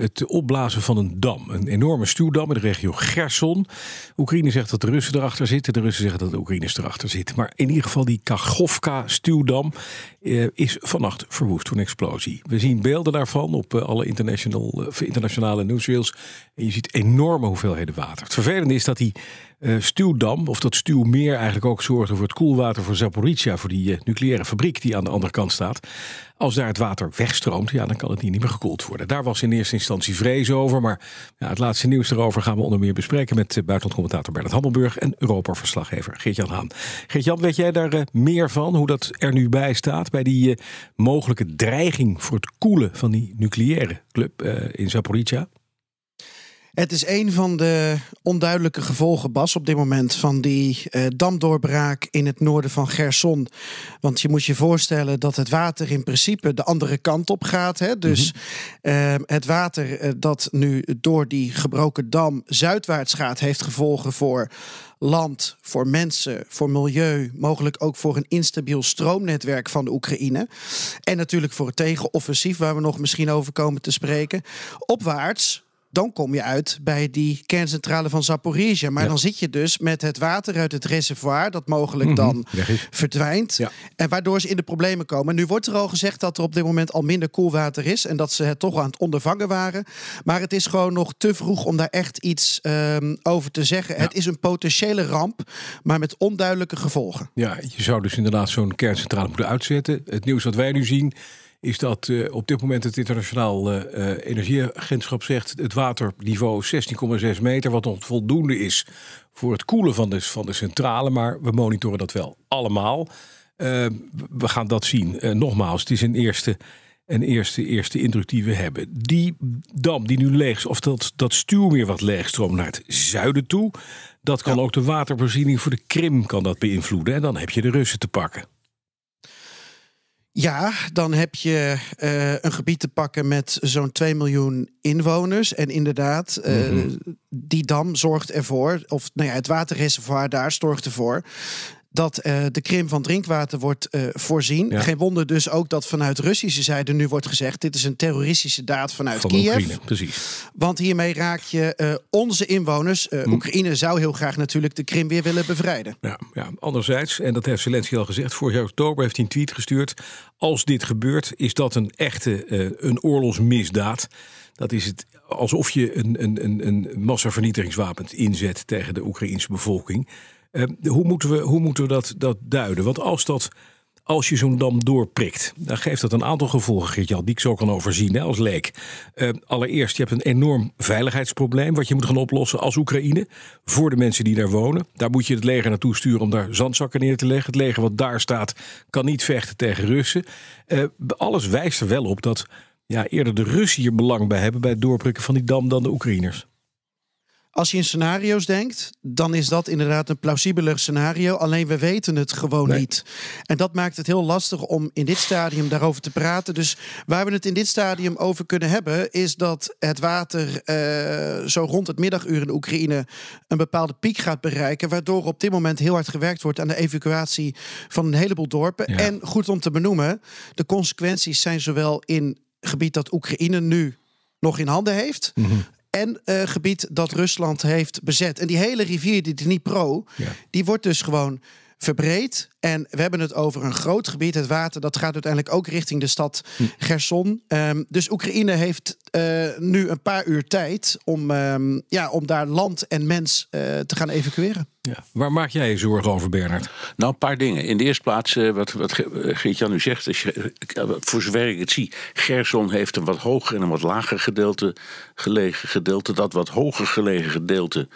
het opblazen van een dam. Een enorme stuwdam in de regio Gerson. Oekraïne zegt dat de Russen erachter zitten. De Russen zeggen dat de Oekraïners erachter zitten. Maar in ieder geval die Kachovka-stuwdam eh, is vannacht verwoest door een explosie. We zien beelden daarvan op eh, alle international, eh, internationale nieuwsreels. En je ziet enorme hoeveelheden water. Het vervelende is dat die stuwdam, of dat stuwmeer eigenlijk ook zorgde voor het koelwater voor Zaporizhia, voor die nucleaire fabriek die aan de andere kant staat. Als daar het water wegstroomt, ja, dan kan het niet meer gekoeld worden. Daar was in eerste instantie vrees over. Maar ja, het laatste nieuws daarover gaan we onder meer bespreken met uh, buitenlandcommentator Bernard Hammelburg en Europa-verslaggever Geert-Jan Haan. Geert-Jan, weet jij daar meer van? Hoe dat er nu bij staat? Bij die mogelijke dreiging voor het koelen van die nucleaire club in Zaporizhia? Het is een van de onduidelijke gevolgen, Bas, op dit moment van die uh, damdoorbraak in het noorden van Gerson. Want je moet je voorstellen dat het water in principe de andere kant op gaat. Hè? Dus mm uh, het water uh, dat nu door die gebroken dam zuidwaarts gaat, heeft gevolgen voor land, voor mensen, voor milieu, mogelijk ook voor een instabiel stroomnetwerk van de Oekraïne. En natuurlijk voor het tegenoffensief, waar we nog misschien over komen te spreken. Opwaarts dan kom je uit bij die kerncentrale van Zaporizhia. Maar dan zit je dus met het water uit het reservoir, dat mogelijk mhm. dan verdwijnt. En waardoor ze in de problemen komen. Nu wordt er al gezegd dat er op dit moment al minder koelwater is. En dat ze het toch aan het ondervangen waren. Maar het is gewoon nog te vroeg om daar echt iets um, over te zeggen. Het is een potentiële ramp, maar met onduidelijke gevolgen. Ja, je zou dus inderdaad zo'n kerncentrale moeten uitzetten. Het nieuws wat wij nu zien is dat uh, op dit moment het internationaal uh, energieagentschap zegt het waterniveau 16,6 meter, wat nog voldoende is voor het koelen van de, van de centrale. Maar we monitoren dat wel allemaal. we gaan dat zien. nogmaals, het is een eerste, een eerste, eerste indruk die we hebben. Die dam die nu leeg is, of dat, dat stuwmeer wat leeg stroomt naar het zuiden toe, dat kan ook de watervoorziening voor de Krim kan dat beïnvloeden. En dan heb je de Russen te pakken. Ja, dan heb je uh, een gebied te pakken met zo'n 2 miljoen inwoners. En inderdaad, uh, mm -hmm. die dam zorgt ervoor, of nou ja, het waterreservoir daar zorgt ervoor dat uh, de Krim van drinkwater wordt uh, voorzien. Ja. Geen wonder dus ook dat vanuit Russische zijde nu wordt gezegd: dit is een terroristische daad vanuit van Kiev. Oekraïne, precies. Want hiermee raak je uh, onze inwoners. Hm. Oekraïne zou heel graag natuurlijk de Krim weer willen bevrijden. Ja, ja, anderzijds, en dat heeft Zelensky al gezegd, vorig jaar oktober heeft hij een tweet gestuurd. Als dit gebeurt, is dat een echte een oorlogsmisdaad. Dat is het alsof je een, een, een, een massavernietigingswapen inzet tegen de Oekraïnse bevolking. Uh, hoe moeten we, hoe moeten we dat, dat duiden? Want als, dat, als je zo'n dam doorprikt, dan geeft dat een aantal gevolgen, Geert-Jan, die ik zo kan overzien als leek. Uh, allereerst, je hebt een enorm veiligheidsprobleem wat je moet gaan oplossen als Oekraïne voor de mensen die daar wonen. Daar moet je het leger naartoe sturen om daar zandzakken neer te leggen. Het leger wat daar staat kan niet vechten tegen Russen. Uh, alles wijst er wel op dat ja, eerder de Russen hier belang bij hebben bij het doorprikken van die dam dan de Oekraïners. Als je in scenario's denkt, dan is dat inderdaad een plausibeler scenario. Alleen we weten het gewoon niet. En dat maakt het heel lastig om in dit stadium daarover te praten. Dus waar we het in dit stadium over kunnen hebben, is dat het water uh, zo rond het middaguur in de Oekraïne een bepaalde piek gaat bereiken. Waardoor op dit moment heel hard gewerkt wordt aan de evacuatie van een heleboel dorpen. En goed om te benoemen, de consequenties zijn zowel in gebied dat Oekraïne nu nog in handen heeft. Mm -hmm en uh, gebied dat Rusland heeft bezet. En die hele rivier, die Dnipro, ja. die wordt dus gewoon verbreed. En we hebben het over een groot gebied. Het water dat gaat uiteindelijk ook richting de stad hm. Gerson. Um, dus Oekraïne heeft uh, nu een paar uur tijd om, um, ja, om daar land en mens uh, te gaan evacueren. Ja. Waar maak jij je zorgen over, Bernard? Nou, een paar dingen. In de eerste plaats, uh, wat, wat Geert-Jan nu zegt, is, voor zover ik het zie, Gerson heeft een wat hoger en een wat lager gedeelte gelegen gedeelte. Dat wat hoger gelegen gedeelte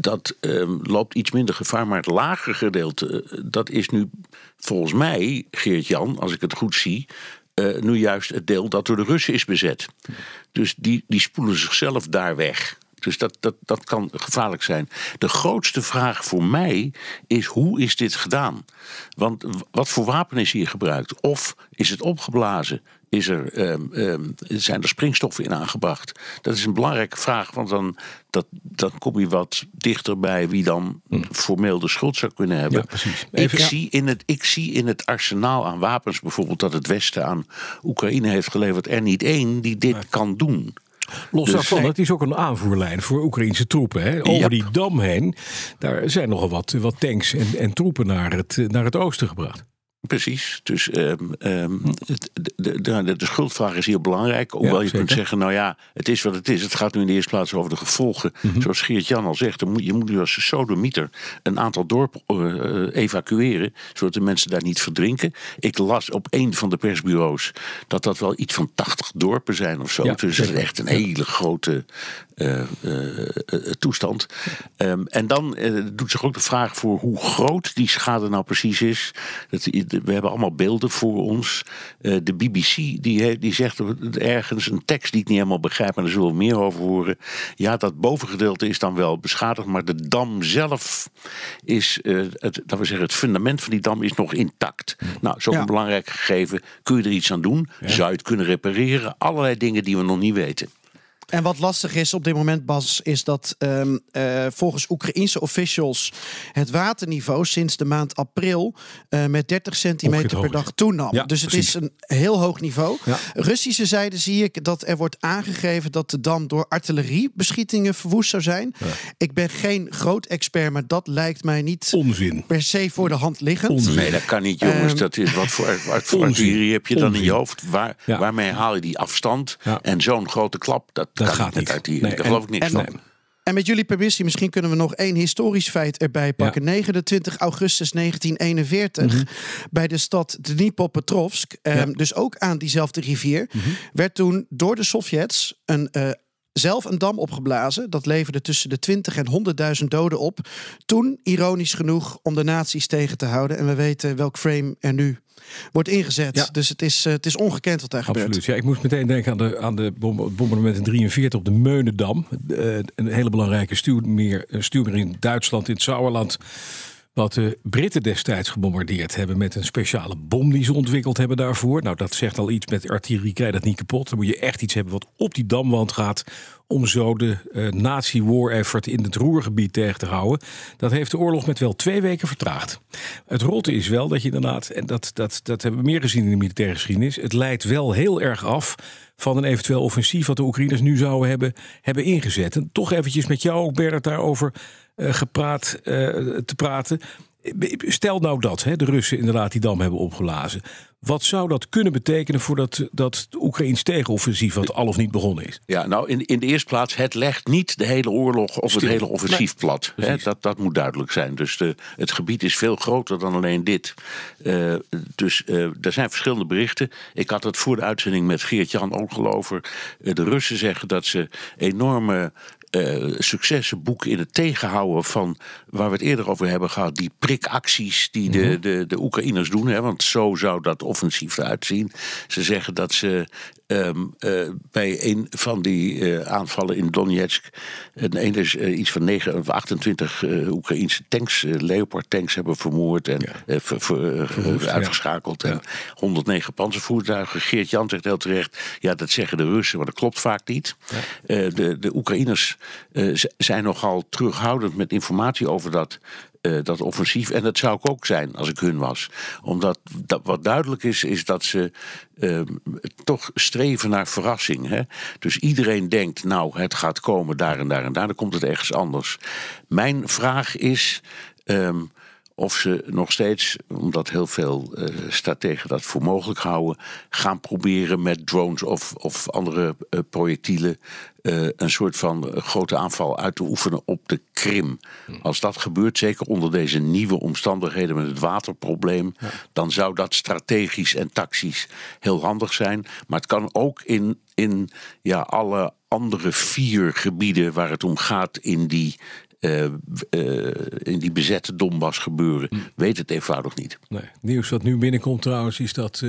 dat um, loopt iets minder gevaar. Maar het lagere gedeelte, eh, dat is nu volgens mij, Geert-Jan, als ik het goed zie, uh, nu juist het deel dat door de Russen is bezet. Dus die, die spoelen zichzelf daar weg. Dus dat, dat, dat kan gevaarlijk zijn. De grootste vraag voor mij is: hoe is dit gedaan? Want wat voor wapen is hier gebruikt? Of is het opgeblazen? Is er, ehm, ehm, zijn er springstoffen in aangebracht? Dat is een belangrijke vraag, want dan, dat, dan kom je wat dichter bij wie dan formeel de schuld zou kunnen hebben. Ja, precies. Ik, zie in het, ik zie in het arsenaal aan wapens, bijvoorbeeld dat het Westen aan Oekraïne heeft geleverd, er niet één die dit kan doen. Los Dus- daarvan, het is ook een aanvoerlijn voor Oekraïnse troepen. Hè? Over die dam heen, daar zijn nogal wat, wat tanks en, en troepen naar het, naar het oosten gebracht. Precies. Dus ehm, ehm, de, de, de, de schuldvraag is heel belangrijk. Hoewel je kunt zeggen, nou ja, het is wat het is. Het gaat nu in de eerste plaats over de gevolgen. Mhm. Zoals Geert-Jan al zegt, je moet nu als sodemieter een aantal dorpen eh, evacueren. Zodat de mensen daar niet verdrinken. Ik las op een van de persbureaus dat dat wel iets van 80 dorpen zijn of zo. Ja, dus het is echt een hele grote eh, eh, eh, toestand. Ehm, en dan doet zich ook de vraag voor hoe groot die schade nou precies is. Dat, we hebben allemaal beelden voor ons. De BBC die, die zegt ergens een tekst die ik niet helemaal begrijp, maar daar zullen we meer over horen. Ja, dat bovengedeelte is dan wel beschadigd, maar de dam zelf is, het, dat we zeggen, het fundament van die dam is nog intact. Nou, Ja. een belangrijk gegeven. Kun je er iets aan doen? Zou je het kunnen repareren? Allerlei dingen die we nog niet weten. En wat lastig is op dit moment, Bas, is dat ehm, eh, volgens Oekraïense officials het waterniveau sinds de maand april eh, met 30 centimeter per dag toenam. Ja, dus het precies. is een heel hoog niveau. Ja. Russische zijde zie ik dat er wordt aangegeven dat de dam door artilleriebeschietingen verwoest zou zijn. Ik ben geen groot expert, maar dat lijkt mij niet Onzin. per se voor de hand liggend. Onzin. Nee, dat kan niet, jongens. Ehm, dat is wat voor, wat voor onzin. artillerie heb je dan in je hoofd? Waar, Ja. Waarmee haal je die afstand? Ja. En zo'n grote klap, dat, Dat kan gaat niet niet. artillerie. Nee, Daar en- geloof ik niks en- van. Nee. En met jullie permissie, misschien kunnen we nog één historisch feit erbij pakken. 29 augustus 1941, bij de stad Dnipropetrovsk, ehm, Ja. Mhm. dus ook aan diezelfde rivier, werd toen door de Sovjets een, eh, zelf een dam opgeblazen. Dat leverde tussen de 20 en 100.000 doden op. Toen, ironisch genoeg, om de nazi's tegen te houden. En we weten welk frame er nu wordt ingezet. Ja. Dus het is, eh, het is ongekend wat daar gebeurt. Absoluut. Ja, ik moest meteen denken aan de, aan de bom- bombardement in 43 op de Meunendam. Eh, een hele belangrijke stuwmeer, een stuwmeer in Duitsland, in het Sauerland. Wat de Britten destijds gebombardeerd hebben met een speciale bom die ze ontwikkeld hebben daarvoor. Nou, dat zegt al iets met artillerie, krijg je dat niet kapot. Dan moet je echt iets hebben wat op die damwand gaat. Om zo de eh nazi-war effort in het Roergebied tegen te houden. Dat heeft de oorlog met wel twee weken vertraagd. Het rotte is wel dat je inderdaad, en dat, dat, dat hebben we meer gezien in de militaire geschiedenis. Het leidt wel heel erg af van een eventueel offensief wat de Oekraïners nu zouden hebben, hebben ingezet. En toch eventjes met jou, Bernard, daarover gepraat, eh, te praten. Stel nou dat hè, de Russen inderdaad die dam hebben opgelazen. Wat zou dat kunnen betekenen voor dat, dat Oekraïns tegenoffensief wat al of niet begonnen is? Ja, nou, in, in de eerste plaats, het legt niet de hele oorlog of Stil. het hele offensief plat. Hè, dat, dat moet duidelijk zijn. Dus de, het gebied is veel groter dan alleen dit. Eh, dus eh, er zijn verschillende berichten. Ik had het voor de uitzending met Geert-Jan ook al over. Eh, de Russen zeggen dat ze enorme eh, successen boeken in het tegenhouden van waar we het eerder over hebben gehad, die prikacties die de, de, de Oekraïners doen. Hè, want zo zou dat offensief eruit zien. Ze zeggen dat ze ehm, eh, bij een van die eh, aanvallen in Donetsk een, is, eh, iets van 9 of 28 eh, Oekraïnse tanks, eh, Leopard tanks hebben vermoord en ver- ver- Verwoest, ja. uitgeschakeld. En 109 panzervoertuigen. Geert Jan zegt heel terecht, ja dat zeggen de Russen, maar dat klopt vaak niet. De, de Oekraïners zijn nogal terughoudend met informatie over dat, eh, dat offensief. En dat zou ik ook zijn als ik hun was. Omdat dat, wat duidelijk is, is dat ze eh, toch streven naar verrassing. Hè? Dus iedereen denkt, nou het gaat komen daar en daar en daar. Dan komt het ergens anders. Mijn vraag is... ehm, of ze nog steeds, omdat heel veel eh strategen dat voor mogelijk houden, gaan proberen met drones of, of andere eh, projectielen eh, een soort van grote aanval uit te oefenen op de Krim. Als dat gebeurt, zeker onder deze nieuwe omstandigheden met het waterprobleem, dan zou dat strategisch en tactisch heel handig zijn. Maar het kan ook in, in ja, alle andere vier gebieden waar het om gaat in die eh, eh, in die bezette Donbass gebeuren. Weet het eenvoudig niet. Nee, het nieuws wat nu binnenkomt trouwens is dat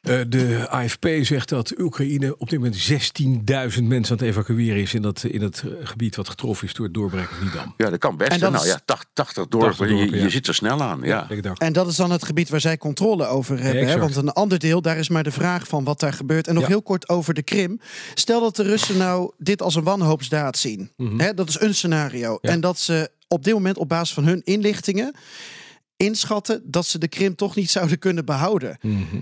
eh, de AFP zegt dat Oekraïne op dit moment 16.000 mensen aan het evacueren is in dat, in het eh, gebied wat getroffen is door het doorbreken van die dam. Ja, dat kan best. En dat nou is- ja, 80, 80 dorpen, 80 dorpen, je, ja. je zit er snel aan. Ja. En dat is dan het gebied waar zij controle over hebben. Hè? Want een ander deel, daar is maar de vraag van wat daar gebeurt. En nog Ja. heel kort over de Krim. Stel dat de Russen nou dit als een wanhoopsdaad zien. Hè? Dat is een scenario. Mhm. Ja. En dat ze op dit moment op basis van hun inlichtingen inschatten dat ze de Krim toch niet zouden kunnen behouden. Mhm.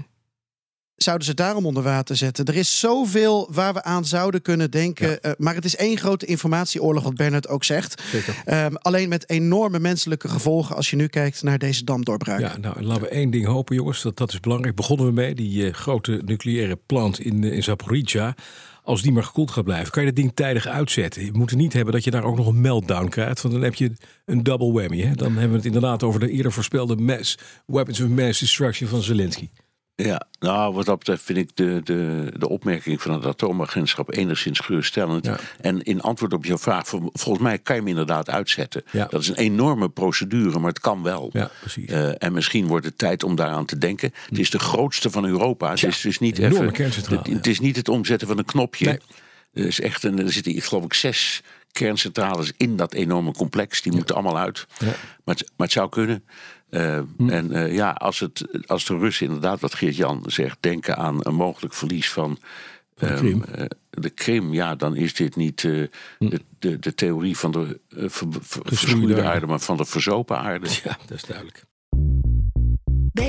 Zouden ze daarom onder water zetten? Er is zoveel waar we aan zouden kunnen denken. Ja. eh, maar het is één grote informatieoorlog, wat Bernard ook zegt. Ehm, alleen met enorme menselijke gevolgen als je nu kijkt naar deze damdoorbraak. Ja, nou, laten we één ding hopen, jongens. Dat, dat is belangrijk. Begonnen we mee, die eh, grote nucleaire plant in, eh, in Zaporizhia. Als die maar gekoeld gaat blijven, kan je dat ding tijdig uitzetten. Je moet het niet hebben dat je daar ook nog een meltdown krijgt. Want dan heb je een double whammy. Hè? Dan hebben we het inderdaad over de eerder voorspelde mass, weapons of mass destruction van Zelensky. Ja, nou, wat dat betreft vind ik de, de, de opmerking van het atoomagentschap enigszins geruststellend. Ja. En in antwoord op je vraag, vol- volgens mij kan je hem inderdaad uitzetten. Ja. Dat is een enorme procedure, maar het kan wel. Ja, precies. Eh, en misschien wordt het tijd om daaraan te denken. Het is de grootste van Europa. Het is dus niet even. Het, het is niet het omzetten van een knopje. Nee. Er, is echt een, er zitten, ik geloof ik, zes kerncentrales in dat enorme complex. Die moeten allemaal uit. Ja. Maar, het, maar het zou kunnen. Eh, En eh, ja, als, het, als de Russen inderdaad, wat Geert-Jan zegt, denken aan een mogelijk verlies van. De ehm, Krim. eh, de Krim, ja, dan is dit niet eh, de, de, de theorie van de ver, ver- verschroeide aarde. aarde, maar van de verzopen aarde. Ja, dat is duidelijk.